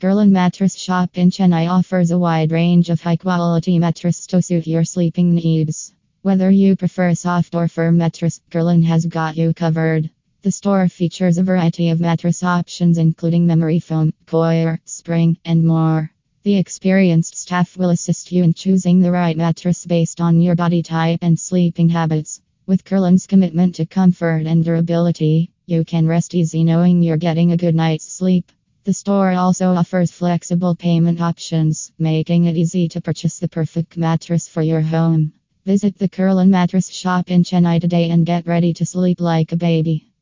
Kurlon Mattress Shop in Chennai offers a wide range of high quality mattresses to suit your sleeping needs. Whether you prefer a soft or firm mattress, Kurlon has got you covered. The store features a variety of mattress options, including memory foam, coir, spring, and more. The experienced staff will assist you in choosing the right mattress based on your body type and sleeping habits. With Kurlon's commitment to comfort and durability, you can rest easy knowing you're getting a good night's sleep. The store also offers flexible payment options, making it easy to purchase the perfect mattress for your home. Visit the Kurlon Mattress Shop in Chennai today and get ready to sleep like a baby.